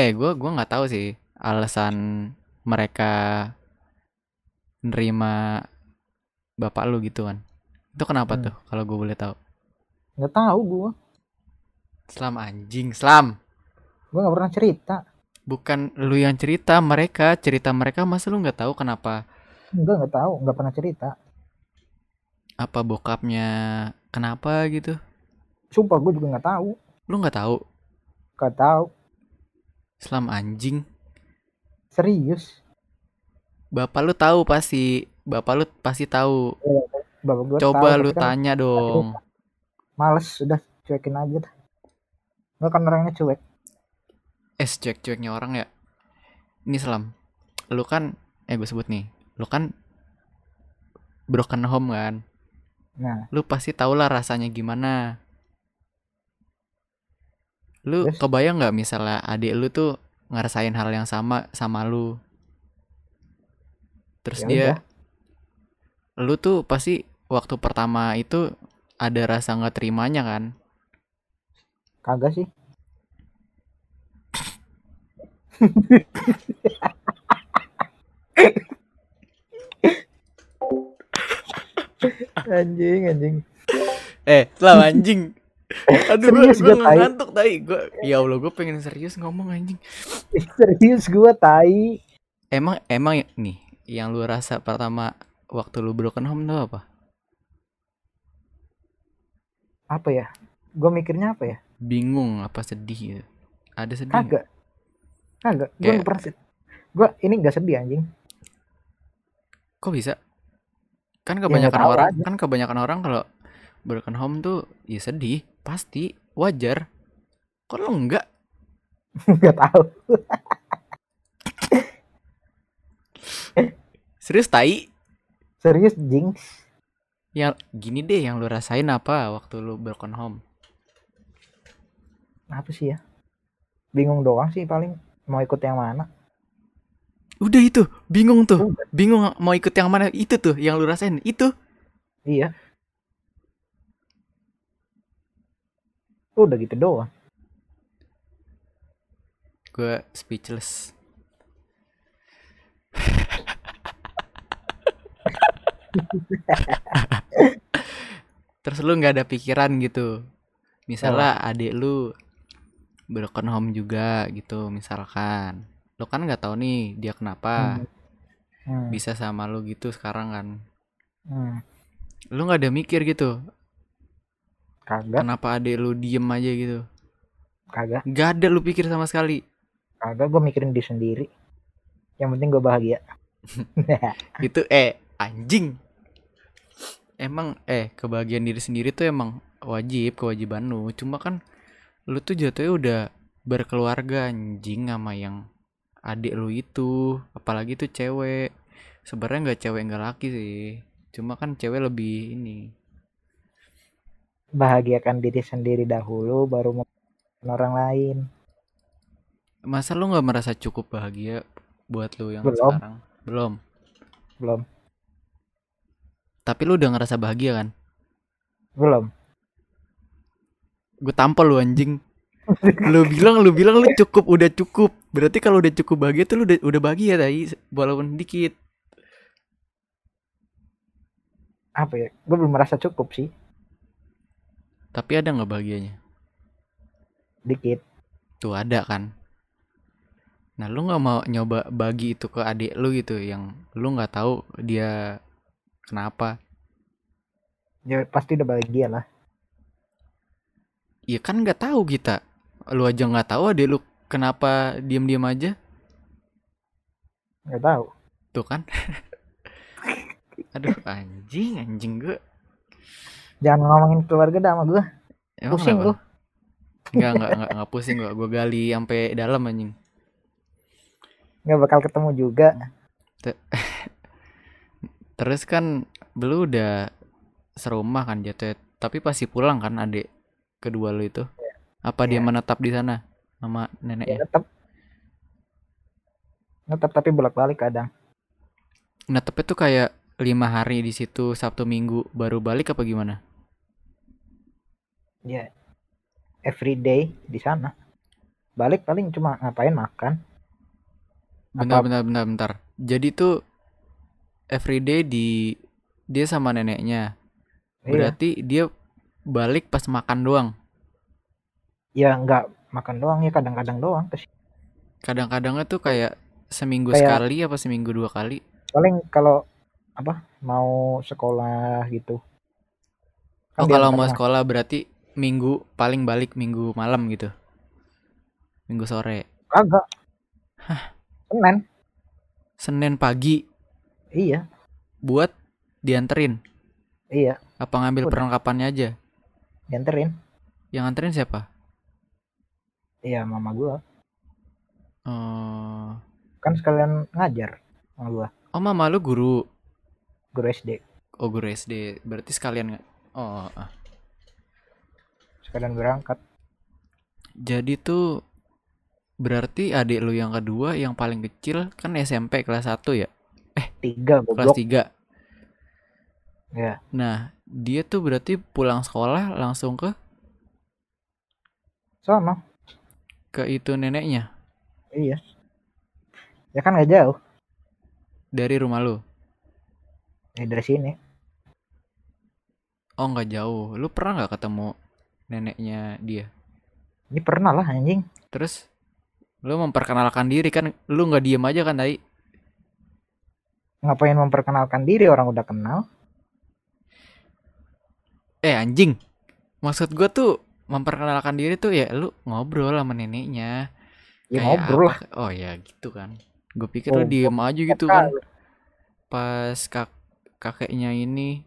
eh gue gua nggak tahu sih alasan mereka nerima bapak lu gitu kan. Itu kenapa Hmm. tuh kalau gue boleh tahu? Nggak tahu gue selam anjing selam gue nggak pernah cerita. Bukan lu yang cerita mereka. Cerita mereka masa lu nggak tahu kenapa? Enggak nggak tahu nggak pernah cerita. Apa bokapnya kenapa gitu? Sumpah gue juga nggak tahu. Lu nggak tahu? Nggak tahu selam anjing. Serius? Bapak lu tahu pasti bapak lu pasti tahu. Bapak gue coba tahu, lu kan tanya dong. males udah cuekin aja dah. Gue kan orangnya cuek. Eh cuek-cueknya orang ya. Ini selam lu kan eh gue sebut nih. Lu kan broken home kan? Nah. Lu pasti tau lah rasanya gimana lu Terus? kebayang nggak misalnya adik lu tuh ngerasain hal yang sama sama lu? Terus Ya dia udah. lu tuh pasti waktu pertama itu ada rasa nggak terimanya kan? Kagak sih. Anjing anjing. Eh selam anjing aduh gue Serius gua, tai. ngantuk tai. Gue ya allah gue pengen serius ngomong anjing. Serius gue tai. Emang emang ya- nih yang lu rasa pertama waktu lu broken home tuh apa? Apa ya? Gue mikirnya apa ya? Bingung apa sedih gitu ada sedih nggak? kagak. Kagak. Gue Kayak- pernah gue ini gak sedih anjing. Kok bisa? Kan nggak kebanyakan tahu orang aja. kan kebanyakan orang kalau broken home tuh ya sedih pasti wajar. Kok lu enggak? Nggak tahu. Serius tai? Serius jinx yang gini deh yang lu rasain apa waktu lu broken home? Apa sih ya? Bingung doang sih paling mau ikut yang mana? Udah itu bingung tuh. Udah. bingung mau ikut yang mana itu tuh yang lu rasain itu. Iya udah gitu doang. Gue speechless. Terus lu nggak ada pikiran gitu? Misalnya adik lu broken home juga gitu misalkan. Lu kan nggak tahu nih dia kenapa? Hmm. bisa sama lu gitu sekarang kan? Hmm. lu nggak ada mikir gitu kagak. Kenapa adik lu diem aja gitu? Kagak. Nggak ada lu pikir sama sekali. Kagak gue mikirin diri sendiri. Yang penting gue bahagia. Itu eh anjing. Emang eh kebahagiaan diri sendiri tuh emang wajib kewajiban lu. Cuma kan lu tuh jatuhnya udah berkeluarga anjing sama yang adik lu itu. Apalagi tuh cewek. Sebenarnya nggak cewek nggak laki sih. Cuma kan cewek lebih ini bahagiakan diri sendiri dahulu baru membahagiakan orang lain. Masa lu nggak merasa cukup bahagia buat lu yang Belum. sekarang? Belum. Belum. Tapi lu udah ngerasa bahagia kan? Belum. Gue tampol lu anjing. Lu bilang lu bilang lu cukup udah cukup. Berarti kalau udah cukup bahagia tuh lu udah udah bahagia tadi walaupun dikit. Apa ya? Gue belum merasa cukup sih tapi ada nggak bahagianya? Dikit. Tuh ada kan? Nah lu nggak mau nyoba bagi itu ke adik lu gitu yang lu nggak tahu dia kenapa? Ya pasti udah bahagia lah. Ya kan nggak tahu kita. Lu aja nggak tahu adik lu kenapa diam-diam aja? Nggak tahu. Tuh kan? Aduh anjing anjing gue jangan ngomongin keluarga dah sama gue Emang pusing lu Enggak, enggak, enggak, enggak pusing gua. Gua gali sampai dalam anjing. nggak bakal ketemu juga Terus kan lu udah serumah kan jatuh, tapi pasti pulang kan adik kedua lu itu. Apa dia Iya. menetap di sana sama ya neneknya? tetap tetap tapi bolak balik kadang Netepnya tuh kayak lima hari di situ Sabtu Minggu baru balik apa gimana? Ya every day di sana balik paling cuma ngapain makan Bentar, Apa- bentar, bentar, bentar. Jadi tuh everyday di dia sama neneknya. iya Berarti dia balik pas makan doang. ya nggak makan doang ya kadang-kadang doang Terus Kadang-kadangnya tuh kayak seminggu Kayak- sekali apa seminggu dua kali. paling kalau apa mau sekolah gitu Kan Oh, kalau mau mas- sekolah berarti minggu paling balik minggu malam gitu. Minggu sore. kagak Senin Senin pagi iya buat dianterin. iya Apa ngambil Udah. perlengkapannya aja? dianterin Yang anterin siapa? iya mama gua Oh, kan sekalian ngajar sama gua oh mama lu guru. guru SD Oh, guru SD. Berarti sekalian nggak? Oh, ah. Sekalian berangkat. Jadi tuh berarti adik lu yang kedua yang paling kecil kan SMP kelas 1 ya? tiga Kelas goblok 3. ya. Nah, dia tuh berarti pulang sekolah langsung ke? Sono ke itu neneknya? Iya. Ya kan nggak jauh. Dari rumah lu. ya dari sini. Oh, nggak jauh. Lu pernah nggak ketemu neneknya dia? ini pernah lah anjing Terus lu memperkenalkan diri kan lu nggak diem aja kan tadi? ngapain memperkenalkan diri orang udah kenal Eh anjing. Maksud gua tuh memperkenalkan diri tuh ya lu ngobrol sama neneknya. ya Kayak ngobrol lah Oh ya gitu kan. Gue pikir lu Goblok diem aja gitu kan. Pas kak kakeknya ini.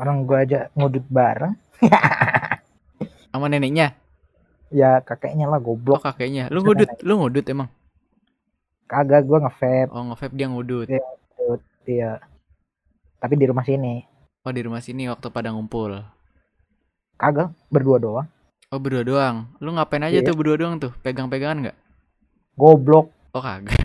orang gua aja ngudut bareng Sama neneknya. ya kakeknya lah Oh goblok kakeknya. Lu ngudut. Lu ngudut emang. kagak gua ngevape Oh nge dia ngudut. Iya. iya tapi di rumah sini Oh di rumah sini waktu pada ngumpul. kagak berdua doang Oh berdua doang. Lu ngapain aja Iya. tuh berdua doang tuh? Pegang-pegangan nggak? goblok Oh kagak.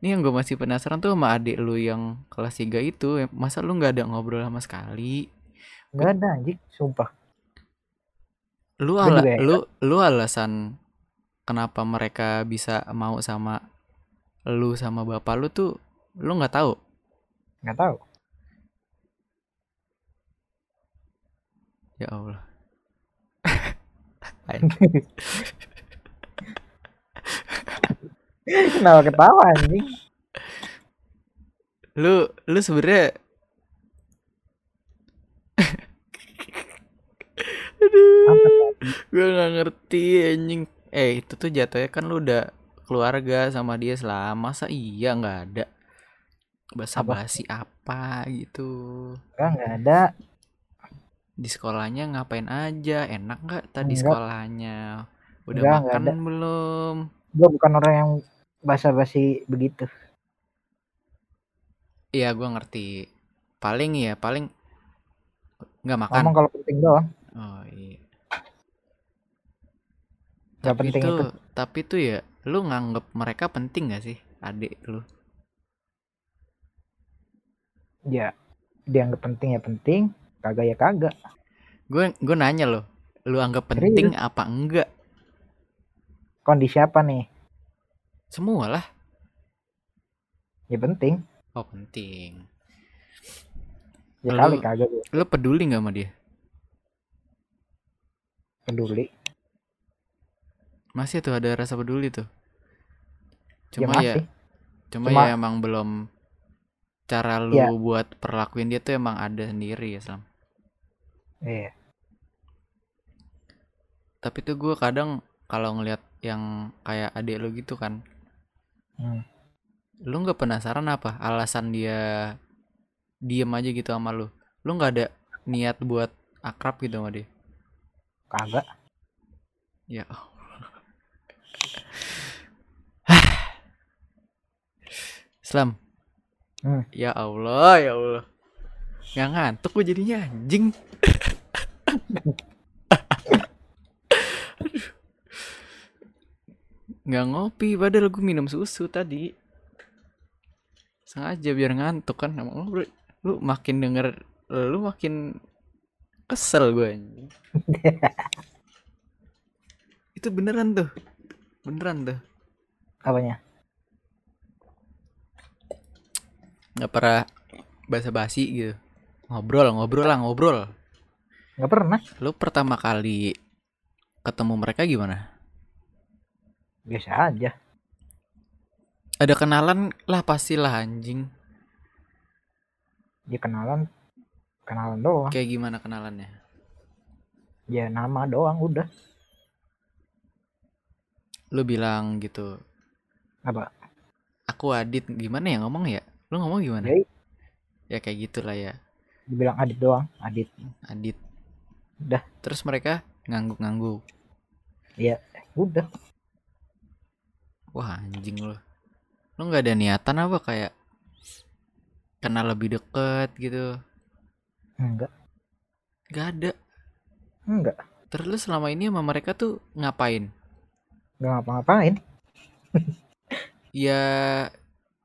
Ini yang gue masih penasaran tuh sama adik lu yang kelas 3 itu. Masa lu nggak ada ngobrol sama sekali? nggak ada anjing sumpah Lu ala, ya. lu lu alasan kenapa mereka bisa mau sama lu sama bapak lu tuh lu nggak tahu. nggak tahu Ya Allah. kenapa ketawa anjing Lu lu sebenarnya Apa gue nggak ngerti anjing. Eh itu tuh jatuhnya kan lu udah keluarga sama dia selama masa iya nggak ada basa-basi apa gitu. Enggak, nggak ada Di sekolahnya ngapain aja? Enak nggak tadi Enggak. sekolahnya? Udah Enggak, nggak makan ada. belum? Gue bukan orang yang basa-basi begitu Iya gue ngerti. Paling ya paling nggak makan. ngomong kalau penting doang Oh iya. Nggak Tapi penting tuh, itu. tapi tuh ya, lu nganggep mereka penting gak sih, adik lu? ya dianggap penting ya penting kagak ya kagak Gue gue nanya loh, lu anggap Serius? penting apa enggak? Kondisi apa nih Semua lah. ya penting Oh penting. ya kali kagak Lu peduli nggak sama dia? peduli Masih tuh ada rasa peduli tuh. ya Cuma ya, masih cuma, Cuma- ya emang belum cara lu Ya. buat perlakuin dia tuh emang ada sendiri ya Slam. iya Tapi tuh gue kadang kalau ngelihat yang kayak adik lu gitu kan, Hmm. lu nggak penasaran apa alasan dia diem aja gitu sama lu? Lu nggak ada niat buat akrab gitu sama dia? kagak Ya. Islam. Hmm. Ya Allah, ya Allah. Nggak ngantuk gue jadinya anjing. Aduh. Nggak ngopi, padahal gue minum susu tadi. Sengaja biar ngantuk kan. Emang lu, lu makin denger, lu makin Kesel gue. Itu beneran tuh. Beneran tuh. Apanya? Nggak pernah basa-basi gitu. Ngobrol, ngobrol lah, ngobrol. Nggak pernah. Lu pertama kali ketemu mereka gimana? Biasa aja. Ada kenalan lah pastilah anjing. Dia kenalan. Kenalan doang. Kayak gimana kenalannya? Ya nama doang udah. Lu bilang gitu. Apa? Aku Adit gimana ya ngomong ya? Lu ngomong gimana? Ya, Ya kayak gitulah ya. dibilang Adit doang. Adit. Adit. Udah. Terus mereka ngangguk-ngangguk. Udah. Wah anjing lu. Lu nggak ada niatan apa kayak kenal lebih deket gitu? Enggak. Gak ada. Enggak. Terus selama ini sama mereka tuh ngapain? Enggak ngapa-ngapain. Ya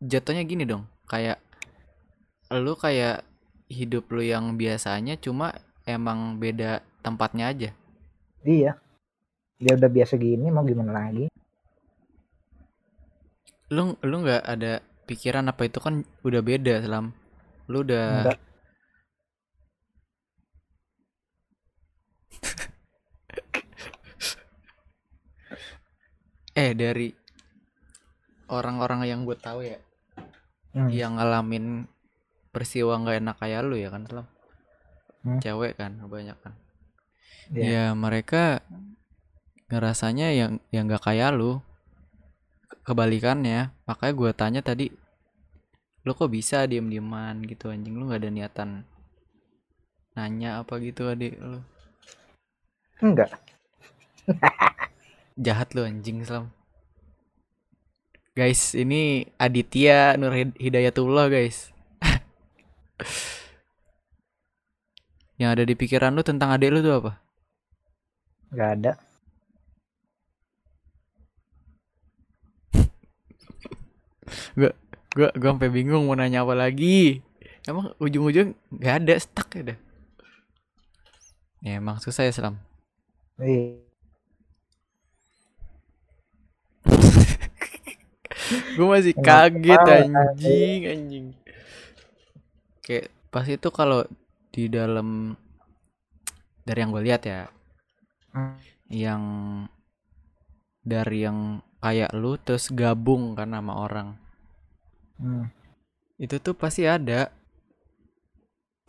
jatuhnya gini dong. Kayak lu kayak hidup lu yang biasanya cuma emang beda tempatnya aja. Iya. Dia udah biasa gini mau gimana lagi. Lu lu nggak ada pikiran apa itu kan udah beda selam. Lu udah Enggak. eh dari orang-orang yang gue tahu ya Hmm. yang ngalamin peristiwa nggak enak kayak lu ya kan selam. Hmm. Cewek kan kebanyakan. Iya. Ya mereka ngerasanya yang yang nggak kayak lu. Kebalikannya, makanya gue tanya tadi, lu kok bisa diem-dieman gitu anjing? Lu nggak ada niatan nanya apa gitu adik lu? Enggak. jahat lu anjing Islam. Guys ini Aditya Nur Hid- Hidayatullah guys. Yang ada di pikiran lu tentang adik lu tuh apa? Enggak ada. Gua gua sampai bingung mau nanya apa lagi. Emang ujung-ujung nggak ada stuck ya dah ya emang susah ya Islam Iya. gue masih kaget anjing anjing. Kayak pas itu kalau di dalam dari yang gue lihat ya Hmm. yang dari yang kayak lu terus gabung kan sama orang Hmm. itu tuh pasti ada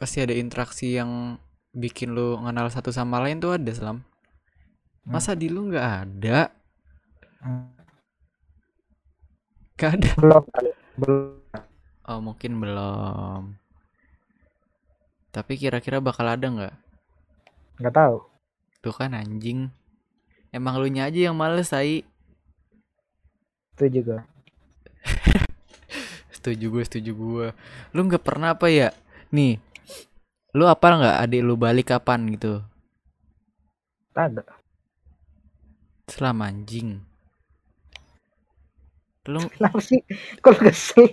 pasti ada interaksi yang bikin lu kenal satu sama lain tuh ada selam masa di lu nggak ada Hmm. gak ada Belum. Belum. oh mungkin belum tapi kira-kira bakal ada nggak Enggak tahu. tuh kan anjing emang lu nya aja yang males tai Itu juga. Setuju gue setuju gue lu nggak pernah apa ya nih lu apa nggak adik lu balik kapan gitu Ada. selama anjing lu Kenapa sih? Kok kesel?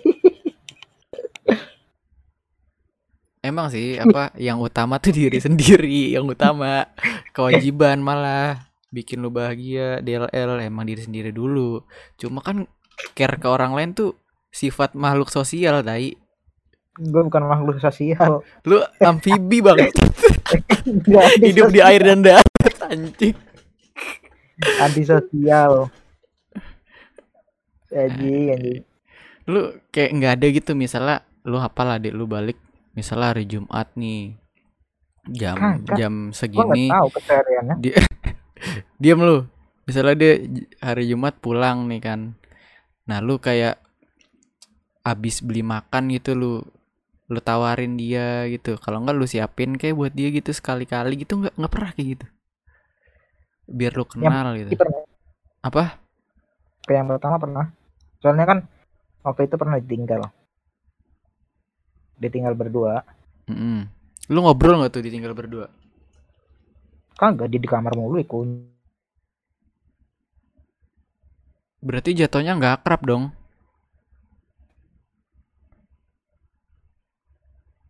emang sih apa yang utama tuh diri sendiri yang utama kewajiban malah bikin lu bahagia DLL emang diri sendiri dulu cuma kan care ke orang lain tuh sifat makhluk sosial tai Gue bukan makhluk sosial. lu amfibi banget hidup di air dan darat anjing antisosial. Anjing, anjing. lu kayak nggak ada gitu misalnya lu hafal adik lu balik misalnya hari Jumat nih jam Kagak. jam segini tahu kesehariannya. diam lu misalnya dia hari Jumat pulang nih kan nah lu kayak abis beli makan gitu lu lu tawarin dia gitu kalau nggak lu siapin kayak buat dia gitu sekali-kali gitu nggak nggak pernah kayak gitu biar lu kenal gitu Itu pernah. apa Kayak yang pertama pernah. Soalnya kan waktu itu pernah ditinggal. Ditinggal berdua. Mm-mm. lu ngobrol nggak tuh ditinggal berdua Kagak dia di kamar mulu ikut. berarti jatuhnya nggak akrab dong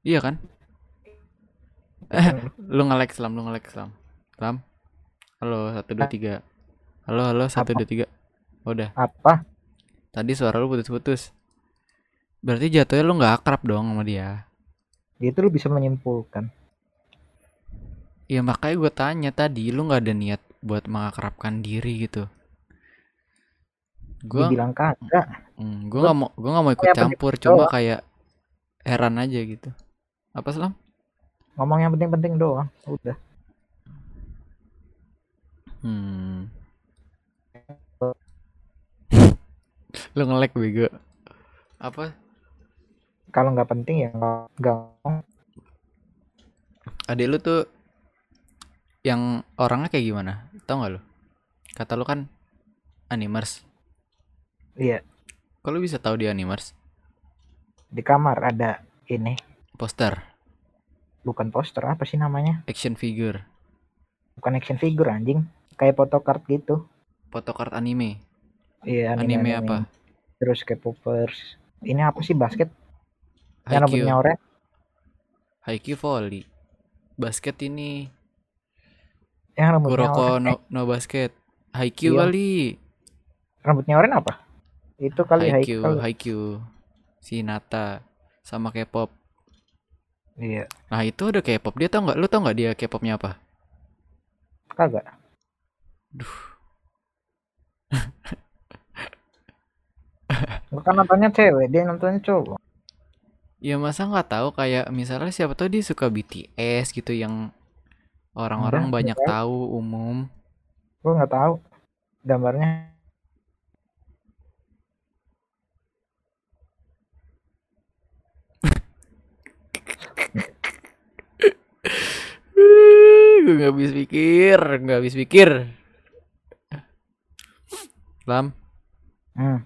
iya kan Lu nge-lag selam, lu nge-lag selam. Selam. Halo, satu dua tiga. Halo, halo, satu Apa? dua tiga. Udah. Apa? Tadi suara lu putus-putus. Berarti jatuhnya lu nggak akrab dong sama dia. Itu lu bisa menyimpulkan. Ya makanya gue tanya tadi, lu nggak ada niat buat mengakrabkan diri gitu. Gue, Dibilang kagak. hmm, gue nggak mau, gue nggak mau ikut Kayak campur, cuma doang. kayak heran aja gitu. Apa selam? Ngomong yang penting-penting doang. Udah. Hmm. lu nge-lag bego. Apa? Kalau nggak penting ya nggak nggak. Adik lu tuh yang orangnya kayak gimana? Tau gak lu? Kata lu kan animers. Iya. Lu bisa tahu dia animers? Di kamar ada ini. Poster, Bukan poster apa sih namanya? action figure, Bukan action figure anjing. Kayak photocard gitu. photocard anime. Iya Anime apa? Terus K-popers. Ini apa sih basket? Yang rambutnya oranye. Haikyuu volley. Basket ini Yang rambutnya Kuroko no, no basket. Haikyuu Iya. kali. Rambutnya oranye apa? Itu kali Haikyuu, Haikal. Haikyuu. Si Nata sama K-pop. Iya. Nah, itu ada K-pop. Dia tau nggak? Lu tau nggak dia K-popnya apa? Kagak. Duh. Gua kan nontonnya cewek, dia nontonnya cowok. Ya masa nggak tahu kayak misalnya siapa tahu dia suka BTS gitu yang orang-orang banyak tahu umum. Gua nggak tahu gambarnya. Gue nggak habis pikir, nggak habis pikir. Lam, Hmm.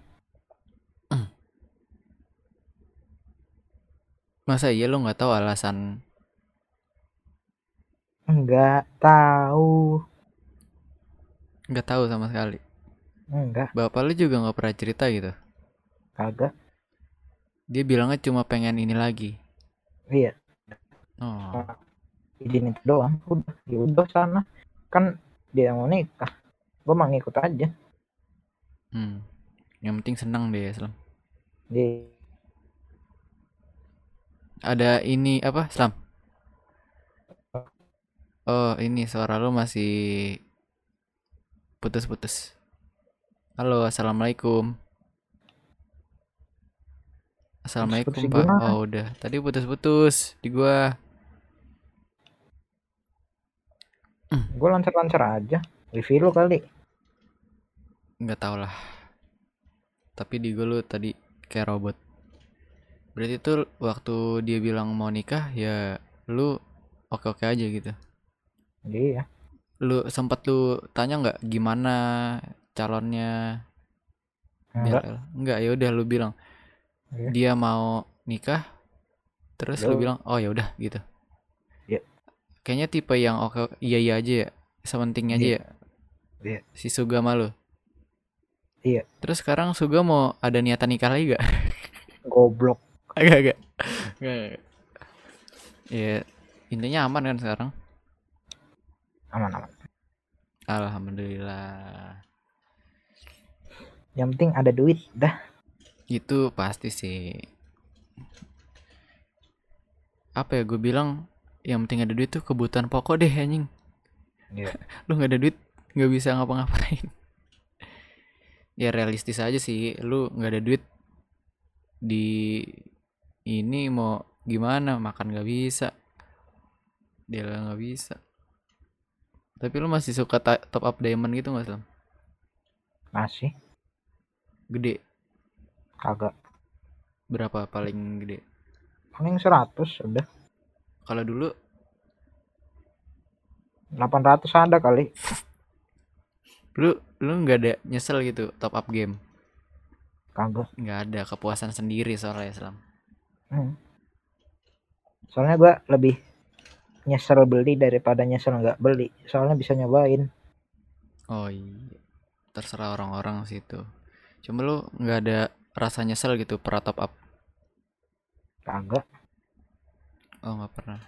masa iya lo nggak tahu alasan? Enggak tahu. Nggak tahu sama sekali. Enggak, Bapak lu juga nggak pernah cerita gitu. kagak. Dia bilangnya cuma pengen ini lagi. Iya, Oh, izin itu doang. Udah, ya udah sana. Kan dia mau nikah. Gua mau ngikut aja. hmm. Yang penting senang deh, Slam. Di Ada ini apa, Slam? Oh, ini suara lu masih putus-putus. Halo, assalamualaikum. Assalamualaikum Pak. Oh udah, tadi putus-putus di gua. Gua lancar-lancar aja. Wifi lu kali. Nggak tau lah. Tapi di gua lu tadi kayak robot. Berarti tuh waktu dia bilang mau nikah ya lu oke-oke aja gitu. Iya. Lu sempat lu tanya nggak gimana calonnya? Enggak. Biar, enggak ya udah lu bilang Iya. dia mau nikah terus lu Lu- bilang oh ya udah gitu. Kayaknya tipe yang oke iya iya aja ya. Sementing aja Iya. ya. Iya. Si Suga malu. Iya. Terus sekarang Suga mau ada niatan nikah lagi gak? Goblok. Agak agak. Enggak. Ya intinya aman kan sekarang. Aman-aman. Alhamdulillah. Yang penting ada duit dah. Itu pasti sih. Apa ya gue bilang yang penting ada duit tuh kebutuhan pokok deh anjing. Iya. Lu nggak ada duit nggak bisa ngapa-ngapain. ya realistis aja sih. Lu nggak ada duit di ini mau gimana makan nggak bisa. Dia nggak bisa. Tapi lu masih suka top up diamond gitu nggak Slam? Masih. Gede. Kagak. Berapa paling gede? Paling 100 udah. Kalau dulu 800 ada kali. lu lu nggak ada nyesel gitu top up game Kagak. nggak ada kepuasan sendiri soalnya Islam Hmm. Soalnya gua lebih nyesel beli daripada nyesel nggak beli. Soalnya bisa nyobain. oh iya terserah orang-orang sih itu cuma lu nggak ada rasa nyesel gitu pernah top up Kagak. Oh nggak pernah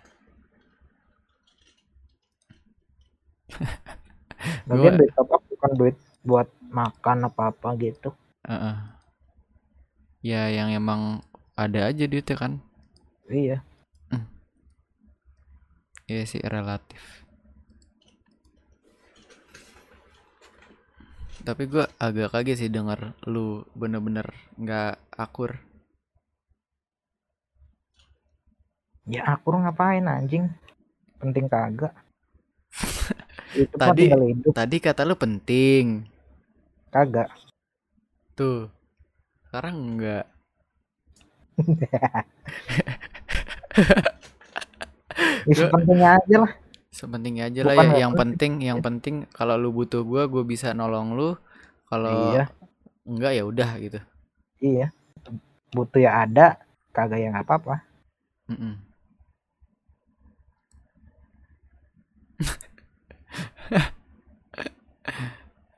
Lagian Gua- duit top up bukan duit buat makan apa-apa gitu. Heeh. Ya yang emang ada aja duitnya kan. Iya. Iya sih relatif. Tapi gua agak kaget sih denger lu bener-bener nggak akur. Ya akur ngapain anjing? Penting kagak. Itu Tadi- Tadi kata lu penting. kagak. Tuh. Sekarang enggak. Ya sepentingnya aja lah. Sepentingnya aja lah ya. Yang penting, yang penting kalau lu butuh gua, gua bisa nolong lu. Kalau Iya. enggak ya udah gitu. Iya. Butuh ya ada, kagak ya nggak apa-apa. Mm-mm.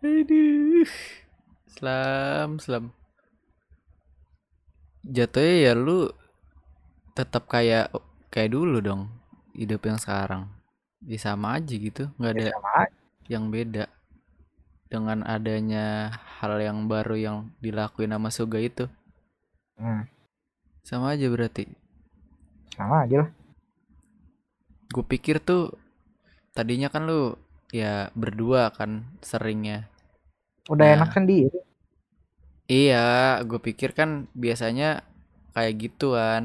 Aduh. Selam, selam. Jatuhnya ya lu tetap kayak kayak dulu dong hidup yang sekarang. Ya sama aja gitu, nggak ada Ya sama aja. yang beda dengan adanya hal yang baru yang dilakuin sama Suga itu. Hmm, Sama aja berarti. sama aja lah. Gue pikir tuh tadinya kan lu ya berdua kan seringnya. Udah Nah. enak sendiri. Iya, gue pikir kan biasanya kayak gituan.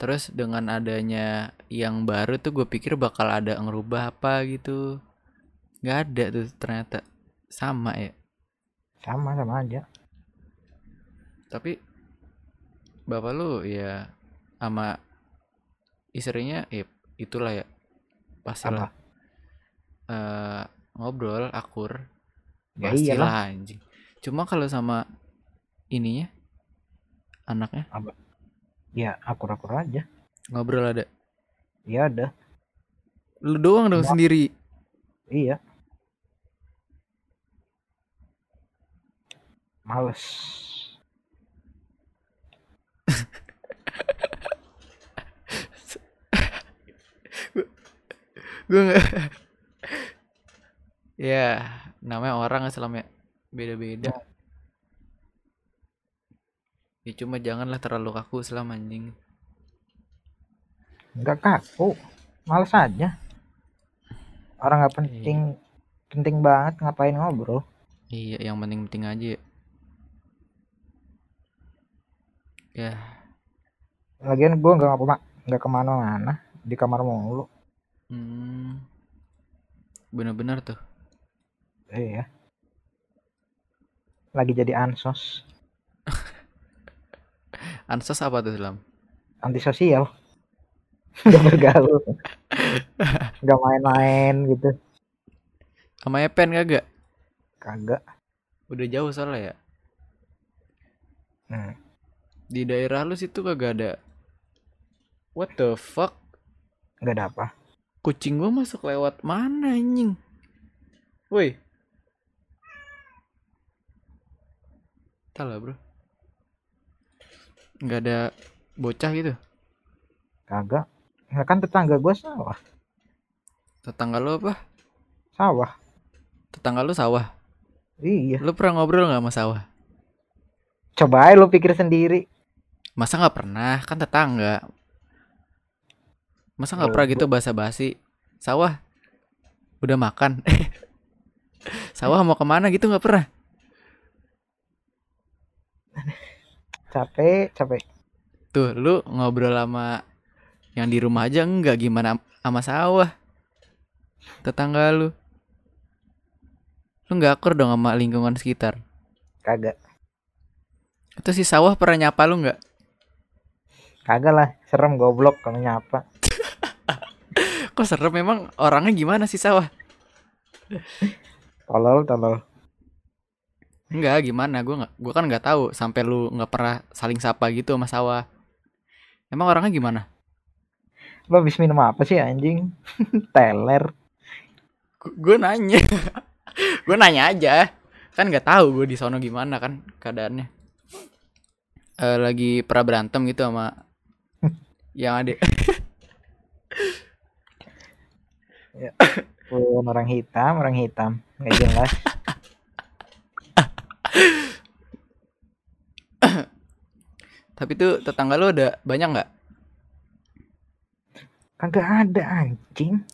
Terus dengan adanya yang baru tuh gue pikir bakal ada ngerubah apa gitu. Nggak ada tuh ternyata sama ya. Sama sama aja. Tapi bapak lu ya sama istrinya ya itulah ya pastilah eh ngobrol akur Ya iyalah. anjing cuma kalau sama ininya anaknya Ya akur-akur aja. ngobrol ada Iya ada. lu doang dong sendiri Iya. Males. gue nggak ya namanya orang selama beda-beda ya cuma janganlah terlalu kaku selama anjing Enggak kaku. Males aja. Orang nggak penting penting banget ngapain ngobrol. iya yang penting-penting aja ya. ya Lagian gue nggak ngapa nggak ke mana-mana di kamar mulu. hmm, bener-bener tuh Iya. Lagi jadi ansos, ansos apa tuh selam antisosial. Gak bergaul. Gak main-main gitu. sama Epen kagak Kagak. udah jauh soalnya ya Hmm. di daerah lu situ kagak ada what the fuck Gak ada apa. kucing gua masuk lewat mana anjing woi Entah lah bro. Nggak ada bocah gitu? Kagak. Ya kan tetangga gue sawah. tetangga lu apa? Sawah. tetangga lu sawah? Iya. lu pernah ngobrol nggak sama sawah? Coba aja lu pikir sendiri. masa nggak pernah? Kan tetangga. Masa nggak pernah gitu basa-basi? Sawah? Udah makan? Sawah mau ke mana gitu nggak pernah Capek, capek. Tuh, lu ngobrol sama yang di rumah aja enggak gimana am- sama sawah. Tetangga lu. Lu nggak akur dong sama lingkungan sekitar. Kagak. Itu si sawah pernah nyapa lu nggak? Kagak lah. Serem goblok kalau nyapa. Kok serem memang orangnya gimana sih sawah? Tolol, tolol. Enggak, gimana? Nggak, gua kan nggak tahu sampai lu nggak pernah saling sapa gitu sama sawah. Emang orangnya gimana? Lu habis minum apa sih anjing? Teler. Gue nanya. gue nanya aja. Kan nggak tahu gue di sono gimana kan keadaannya. Eh lagi pernah berantem gitu sama yang ada. Ya. Orang hitam, orang hitam. Nggak jelas. Tapi tuh tetangga lu ada banyak nggak? Kagak ada anjing.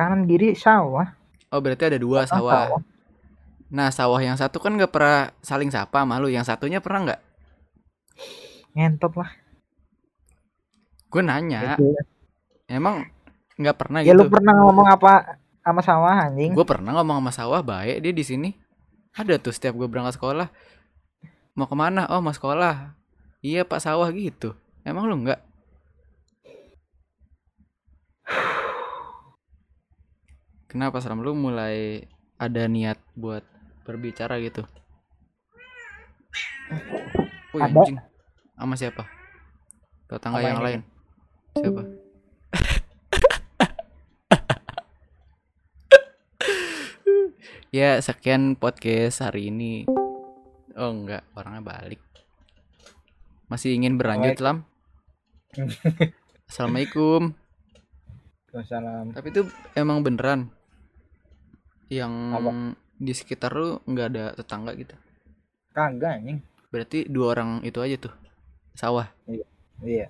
Kanan kiri sawah. Oh berarti ada dua sawah. Nah sawah yang satu kan nggak pernah saling sapa sama lu. Yang satunya pernah nggak? Ngentot lah. Gue nanya. Itu. Emang nggak pernah Ya gitu? lu pernah ngomong apa sama sawah anjing? Gue pernah ngomong sama sawah baik dia di sini. Ada tuh setiap gue berangkat sekolah. Mau ke mana? Oh mau sekolah. Iya pak sawah gitu. Emang lu nggak? Kenapa Seram lu mulai ada niat buat berbicara gitu? Wih, Ada. anjing. Sama siapa? Tetangga Sama yang ini. lain. Siapa? ya, sekian podcast hari ini. Oh, enggak, orangnya balik. Masih ingin berlanjut, Lam? Assalamualaikum. Waalaikumsalam. Tapi itu emang beneran yang Apa? di sekitar lu nggak ada tetangga gitu. Kagak anjing. Berarti dua orang itu aja tuh. Sawah. Iya,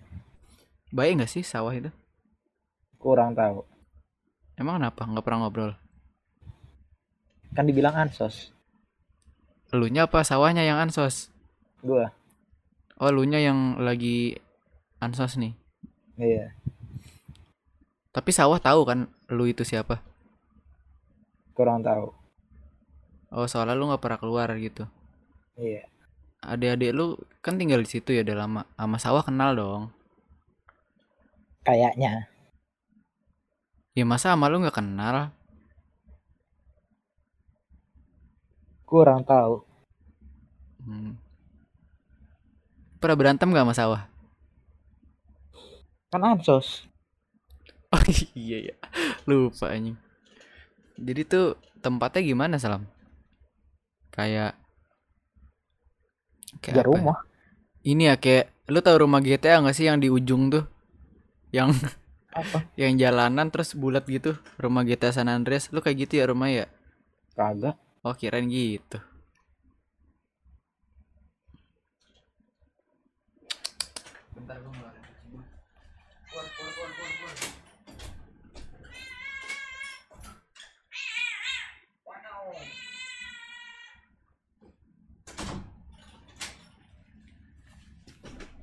Baik nggak sih sawah itu? kurang tahu. Emang kenapa nggak pernah ngobrol? Kan dibilang ansos. Elunya apa sawahnya yang ansos? Gua. Oh, elunya yang lagi ansos nih. Iya, Tapi sawah tahu kan lu itu siapa? kurang tahu. Oh, soalnya lu nggak pernah keluar gitu. Iya. Adik-adik lu kan tinggal di situ ya udah lama. Sama sawah kenal dong. Kayaknya. Ya masa sama lu nggak kenal? Kurang tahu. Hmm. Pernah berantem gak sama sawah? Kan ansos. Oh iya ya. Lupa anjing. Jadi tuh tempatnya gimana Salam? Kayak kayak Ya apa rumah. Ini ya kayak lu tau rumah GTA gak sih yang di ujung tuh? Yang Apa? yang jalanan terus bulat gitu, rumah GTA San Andreas. Lu kayak gitu ya rumah ya? Kagak. Oh, kirain gitu. Bentar gua ngeluarin kucing gua. Keluar, keluar, keluar, keluar, keluar.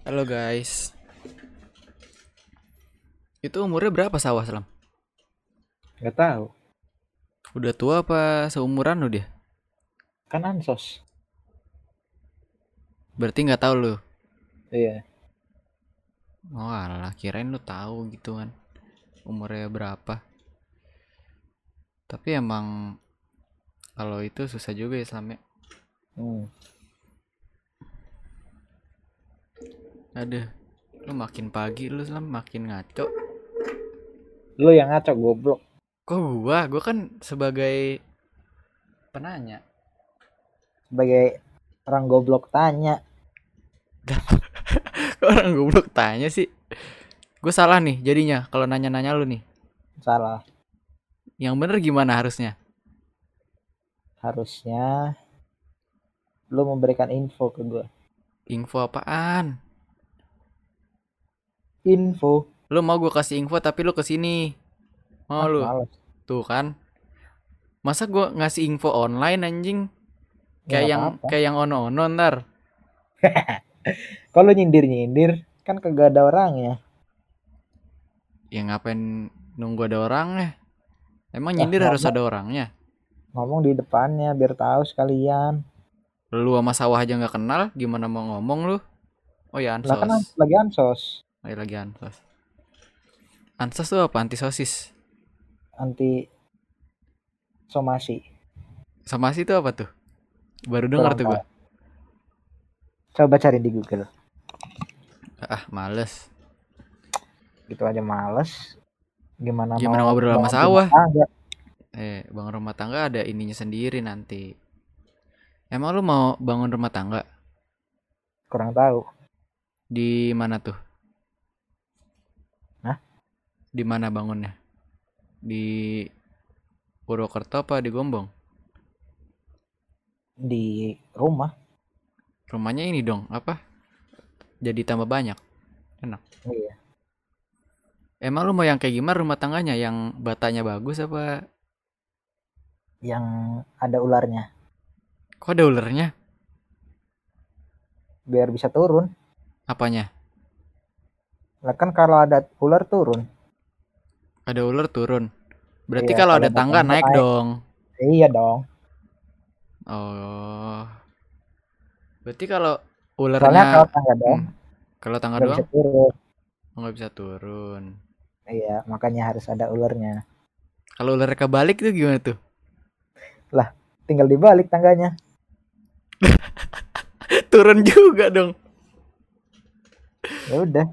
Halo guys. Itu umurnya berapa sawah Selam? Gak tahu. Udah tua apa seumuran lu dia? Kan ansos. Berarti nggak tahu lu. Iya. Oh alah, kirain lu tahu gitu kan. Umurnya berapa. Tapi emang kalau itu susah juga ya Slam ya. Hmm. Aduh, lu makin pagi lu Slam makin ngaco. Lu yang ngaco goblok. Kok gua? Gua kan sebagai penanya. Sebagai orang goblok tanya. Orang goblok tanya sih? Gue salah nih jadinya kalau nanya-nanya lu nih. Salah. Yang bener gimana harusnya? Harusnya lu memberikan info ke gua. Info apaan? Info. Lu mau gue kasih info tapi lu ke sini. Mau Ah, lu? males. Tuh kan. Masa gua ngasih info online anjing? Ya, Kayak yang kayak yang ono-ono ntar. Kalau nyindir-nyindir kan kagak ada orangnya. Ya ngapain nunggu ada orangnya? Emang Lah, nyindir harus ngomong. ada orangnya. Ngomong di depannya biar tahu sekalian. Lu sama sawah aja nggak kenal, gimana mau ngomong lu? Oh ya Lah kan ansos. lagi ansos. Oh, ya, lagi ansos. Ansos tuh apa? Antisosis. Anti somasi. Somasi itu apa tuh? Baru dengar tuh gua. Coba cari di Google. Ah, males. Gitu aja males. Gimana, Gimana mau ngobrol sama sawah? Eh, bangun rumah tangga ada ininya sendiri nanti. Emang lu mau bangun rumah tangga? Kurang tahu. Di mana tuh? Hah? Di mana bangunnya? Di Purwokerto apa di Gombong? di rumah Rumahnya ini dong, apa? Jadi tambah banyak. iya Emang lu mau yang kayak gimana rumah tangganya? Yang batanya bagus apa? yang ada ularnya Kok ada ulernya? biar bisa turun Apanya? lah kan kalau ada ular turun Ada ular turun. Berarti Iya, kalau ada tangga naik naik. dong. iya dong Oh. Berarti kalau soalnya ulernya kalau tangga dong Hmm. kalau tangga nggak doang bisa turun nggak bisa turun. iya makanya harus ada ularnya Kalau ular kebalik tuh gimana tuh? tinggal dibalik tangganya Turun juga dong. ya udah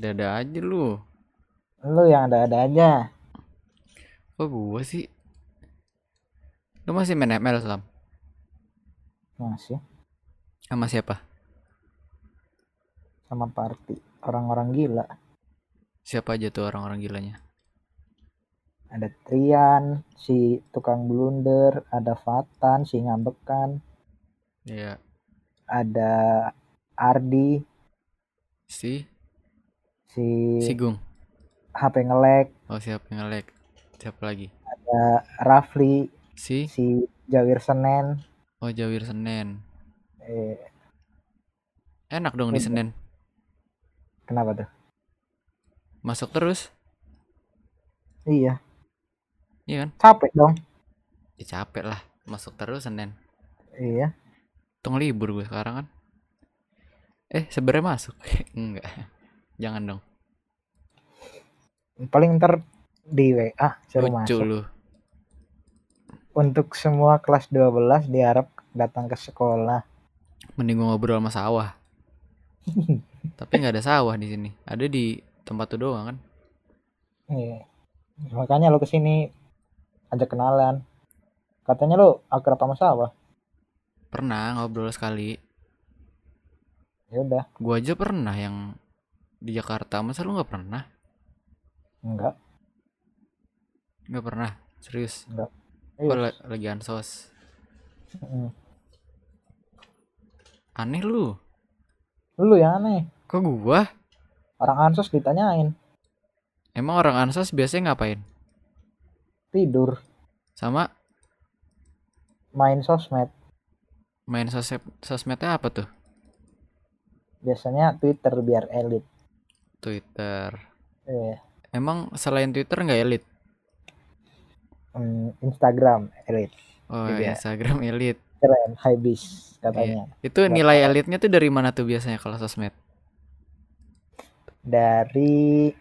Dada aja lu. lu yang ada-ada aja Kok gua sih? Lu masih main ML Sam? Masih Sama siapa? sama party orang-orang gila Siapa aja tuh orang-orang gilanya? ada Trian si tukang blunder ada Fatan si ngambekan Iya. ada Ardi Si si Sigung. HP ngelek Oh siapa yang nge-lag? Siapa lagi? ada Rafli Si si Jawir Senen Oh Jawir Senen. eh, Enak dong di Udah. Senen. kenapa tuh Masuk terus. iya Iya kan? capek dong Ya capek lah. Masuk terus Senin. iya Tunggu libur gue sekarang kan. Eh sebenarnya masuk. Enggak. Jangan dong. paling ntar di WA suruh Lucu masuk lu. Untuk semua kelas 12 diharap datang ke sekolah Mending gue ngobrol sama sawah. Tapi nggak ada sawah di sini. Ada di tempat tuh doang kan. Iya. makanya lo ke sini ajak kenalan katanya lo akrab sama sawah Pernah ngobrol sekali. ya udah Gua aja pernah yang di Jakarta. Masa lu nggak pernah? enggak Nggak pernah. Serius. Iya. Gua la- lagi ansos. Mm. Aneh lu. lu yang aneh Kok gua? orang ansos ditanyain Emang orang ansos biasanya ngapain? tidur Sama main sosmed main sosmed sosmednya apa tuh? biasanya Twitter biar elit Twitter. eh Emang selain Twitter nggak elit? Mm, Instagram elit Oh, Iya. Instagram elit. keren habis katanya Itu nilai elitnya tuh dari mana tuh biasanya kalau sosmed? dari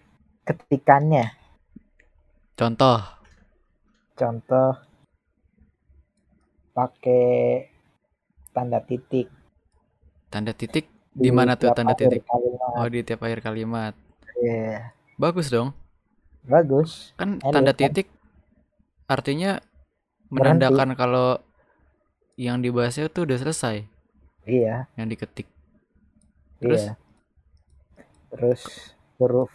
ketikannya Contoh, contoh pakai tanda titik tanda titik di mana tuh tanda titik? kalimat. Oh, di tiap akhir kalimat. Iya, Bagus dong. bagus Kan Elit, tanda kan? Artinya Berhenti. menandakan kalau yang dibahasnya tuh udah selesai, iya yang diketik. Terus? iya terus huruf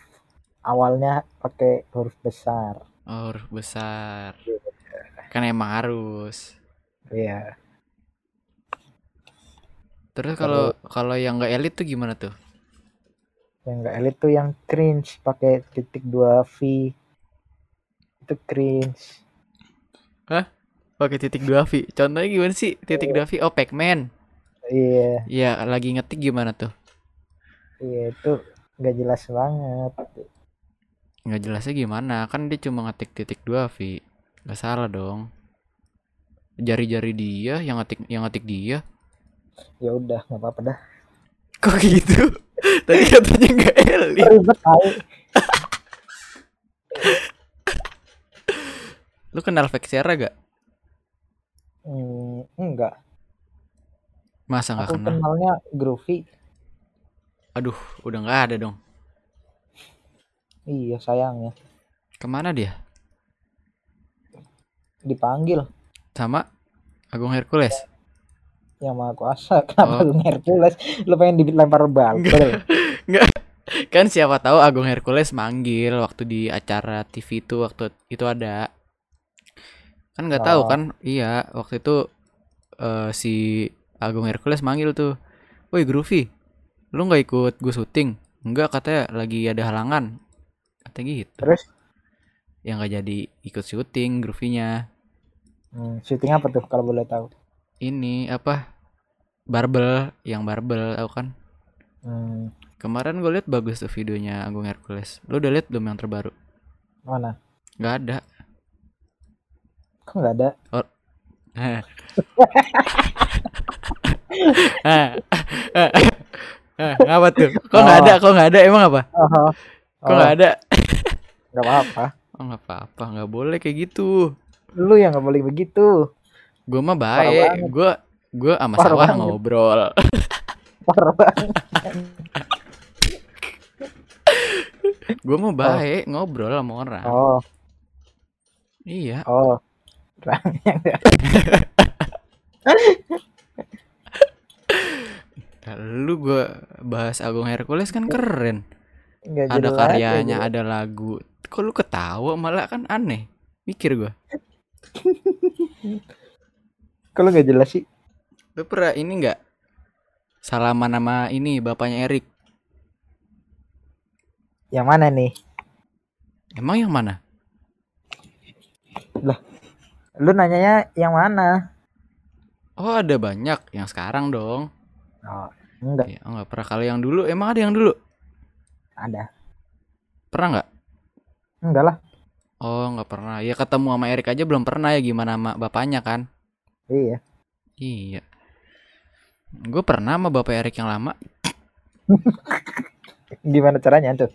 awalnya pakai huruf besar Oh, huruf besar. Kan emang harus. iya Terus kalau kalau yang nggak elit tuh gimana tuh? yang enggak elit tuh yang cringe pakai titik dua V itu cringe Pakai titik dua V. Contohnya gimana sih titik dua V? Oh, Pacman. iya Iya, lagi ngetik gimana tuh? iya itu nggak jelas banget Nggak jelasnya gimana? Kan dia cuma ngetik titik dua V. Nggak salah dong. Jari-jari dia yang ngetik yang ngetik dia. ya udah nggak apa-apa dah Kok gitu? Tadi katanya nggak elit. ribet Lu kenal Vexera gak? hmm, enggak Masa nggak aku kenal? kenalnya Groovy Aduh, udah nggak ada dong. iya sayangnya Ke mana dia? dipanggil Sama Agung Hercules. yang maha kuasa kenapa Oh. lu Hercules lu pengen dilempar bal Enggak. kan siapa tahu Agung Hercules manggil waktu di acara TV itu waktu itu ada kan nggak tahu Oh. kan? Iya waktu itu eh, si Agung Hercules manggil tuh woi Groovy lu nggak ikut gue syuting? Enggak katanya lagi ada halangan. Katanya gitu. Terus? Yang nggak jadi ikut syuting Groovy-nya. Hmm, syuting apa tuh kalau boleh tahu? ini apa? Barbel yang barbel tau kan? Hmm, kemarin gue liat bagus tuh videonya Agung Hercules. Lu udah liat belum yang terbaru? Mana? nggak ada Kok nggak ada? Hah. Hah, apa tuh? Kok nggak ada? Kok nggak ada? Emang apa? Oh, Kok nggak ada? nggak apa-apa. Oh nggak apa-apa, nggak boleh kayak gitu. Lu yang nggak boleh begitu. Gue mah baik. Gue gue sama Parah sawah banget. ngobrol. Parah banget. Gue mah baik ngobrol sama orang. Oh, Iya. oh. Terangnya nggak. Lu gue bahas Agung Hercules kan keren. Nggak Ada karyanya, aja. ada lagu. Kok lu ketawa malah kan aneh. Mikir gue. Kalau nggak jelas sih. Lu pernah ini nggak salaman nama ini bapaknya Erik? Yang mana nih? Emang yang mana? Lu nanyanya yang mana? Oh ada banyak yang sekarang dong. Oh, enggak Ya, oh, nggak pernah. Kalau yang dulu emang ada yang dulu? ada. Pernah nggak? Enggak lah. Oh nggak pernah. Ya ketemu sama Erik aja belum pernah ya gimana sama bapaknya kan? Iya. Iya. Gue pernah sama bapak Erik yang lama. Gimana caranya tuh?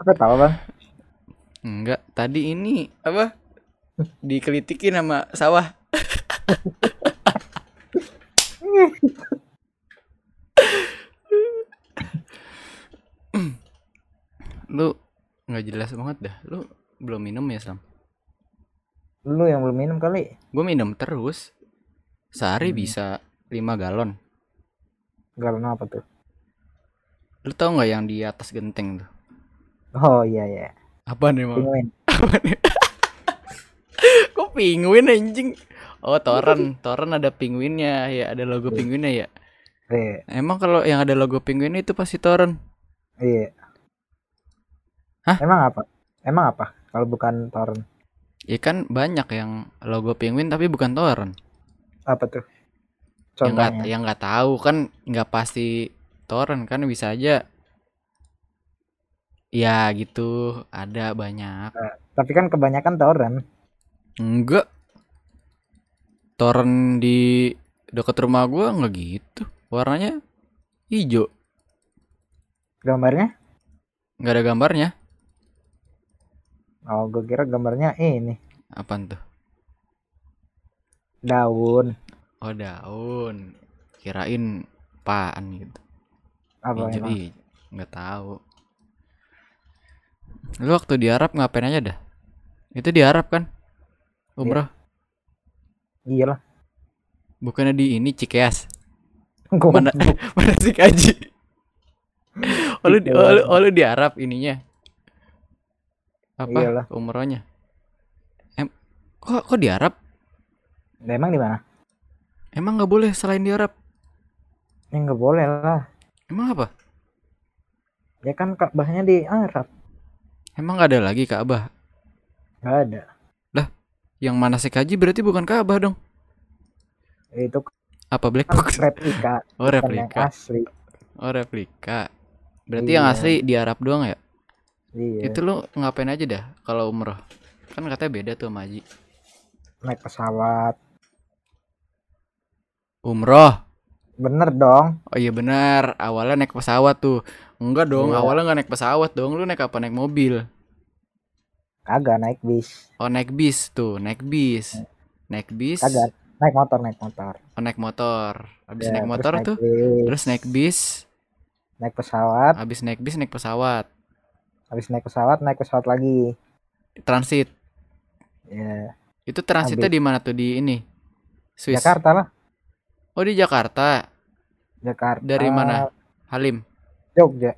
Aku tahu bang. Enggak. Tadi ini apa? Dikelitikin sama sawah. Lu nggak jelas banget dah. Lu belum minum ya Sam? Lu yang belum minum kali. Gue minum terus. Sehari Hmm. bisa 5 galon. Galon apa tuh? Lu tau nggak yang di atas genteng tuh? Oh iya iya. Apa nih emang? Penguin. Kok penguin anjing? Oh toren, toren ada penguinnya ya, ada logo penguinnya ya. Iya. Emang kalau yang ada logo penguin itu pasti toren. Iya. Hah? Emang apa? Emang apa? Kalau bukan torrent Ya kan banyak yang logo penguin tapi bukan toren. apa tuh? Yang nggak Contohnya. yang nggak tahu kan nggak pasti toren kan bisa aja. Ya gitu, ada banyak. Tapi kan kebanyakan torrent. Enggak. Toren di dekat rumah gua nggak gitu. Warnanya hijau, Gambarnya? nggak ada gambarnya. Oh, gue kira gambarnya ini Apaan tuh? daun. Oh daun. Kirain apaan gitu. Apa Hijau emang? hijau. Nggak tahu. Lu waktu di Arab ngapain aja dah? Itu di Arab kan? Umroh. Iya lah. Bukannya di ini Cikeas. Mana mana sih kaji? Oh lu, di- oh, lu, oh, lu di Arab ininya. Apa? Iyalah. Umrohnya. Em, kok kok di Arab? Nah, emang di mana? Emang nggak boleh selain di Arab? Ya nggak boleh lah. Emang apa? Ya kan Ka'bahnya di Arab. Emang nggak ada lagi Ka'bah? Nggak ada. Yang mana sih kaji berarti bukan Ka'bah dong? Itu Apa black kan box? replika, Oh yang replika. asli. Oh replika. Berarti yang Iya. asli di Arab doang ya? Iya. Itu lu ngapain aja dah kalau umroh? Kan katanya beda tuh sama Haji. Naik pesawat. Umroh. Bener dong. Oh iya benar, awalnya naik pesawat tuh. Enggak dong, Iya. awalnya nggak naik pesawat dong. Lu naik apa? Naik mobil. Kagak naik bis. Oh naik bis tuh, naik bis. Naik bis. Kagak. Naik motor, naik motor. Oh naik motor. Habis Ya, naik terus motor tuh, bis. terus naik bis. naik pesawat. Habis naik bis naik pesawat. Habis naik pesawat, naik pesawat lagi. Transit. Ya, Itu transitnya di mana tuh di ini? Swiss. Jakarta lah. Oh di Jakarta. Jakarta Dari mana? Halim. Jogja